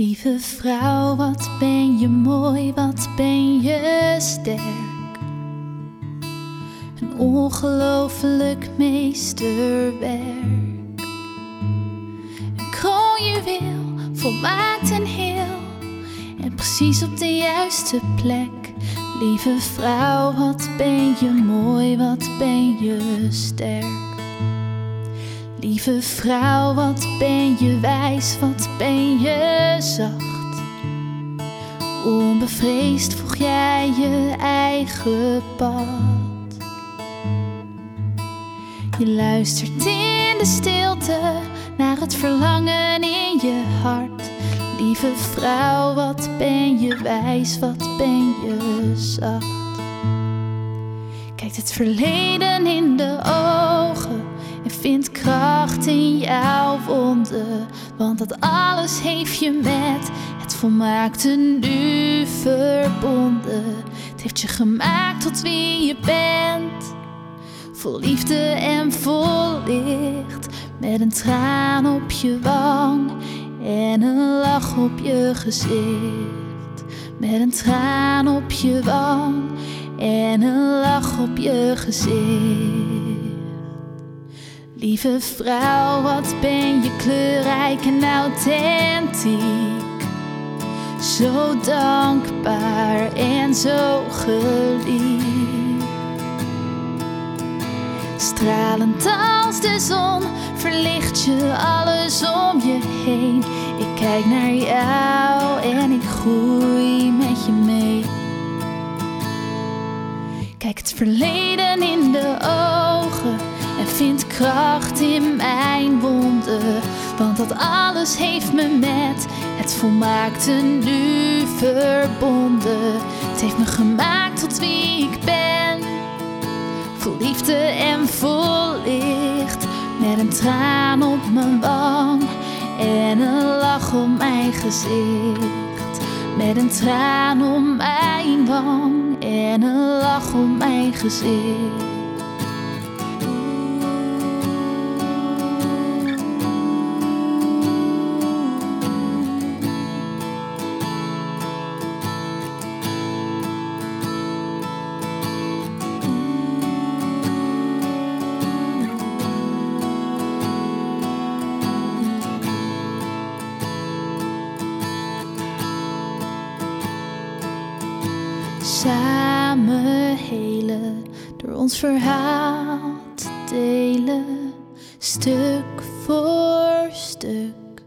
Lieve vrouw, wat ben je mooi, wat ben je sterk. Een ongelooflijk meesterwerk. Een juweel, volmaakt en heel. En precies op de juiste plek. Lieve vrouw, wat ben je mooi, wat ben je sterk. Lieve vrouw, wat ben je wijs, wat ben je zacht. Onbevreesd volg jij je eigen pad. Je luistert in de stilte naar het verlangen in je hart. Lieve vrouw, wat ben je wijs, wat ben je zacht. Kijkt het verleden in dat alles heeft je met het volmaakte nu verbonden. Het heeft je gemaakt tot wie je bent. Vol liefde en vol licht. Met een traan op je wang en een lach op je gezicht. Met een traan op je wang en een lach op je gezicht. Lieve vrouw, wat ben je kleurrijk en authentiek. Zo dankbaar en zo geliefd. Stralend als de zon verlicht je alles om je heen. Ik kijk naar jou en ik groei met je mee. Kijk het verleden in de ogen en vind kracht in mijn wonden. Want dat alles heeft me met het volmaakte nu verbonden. Het heeft me gemaakt tot wie ik ben. Vol liefde en vol licht. Met een traan op mijn wang en een lach op mijn gezicht. Met een traan op mijn wang en een lach op mijn gezicht. Samen helen door ons verhaal te delen, stuk voor stuk.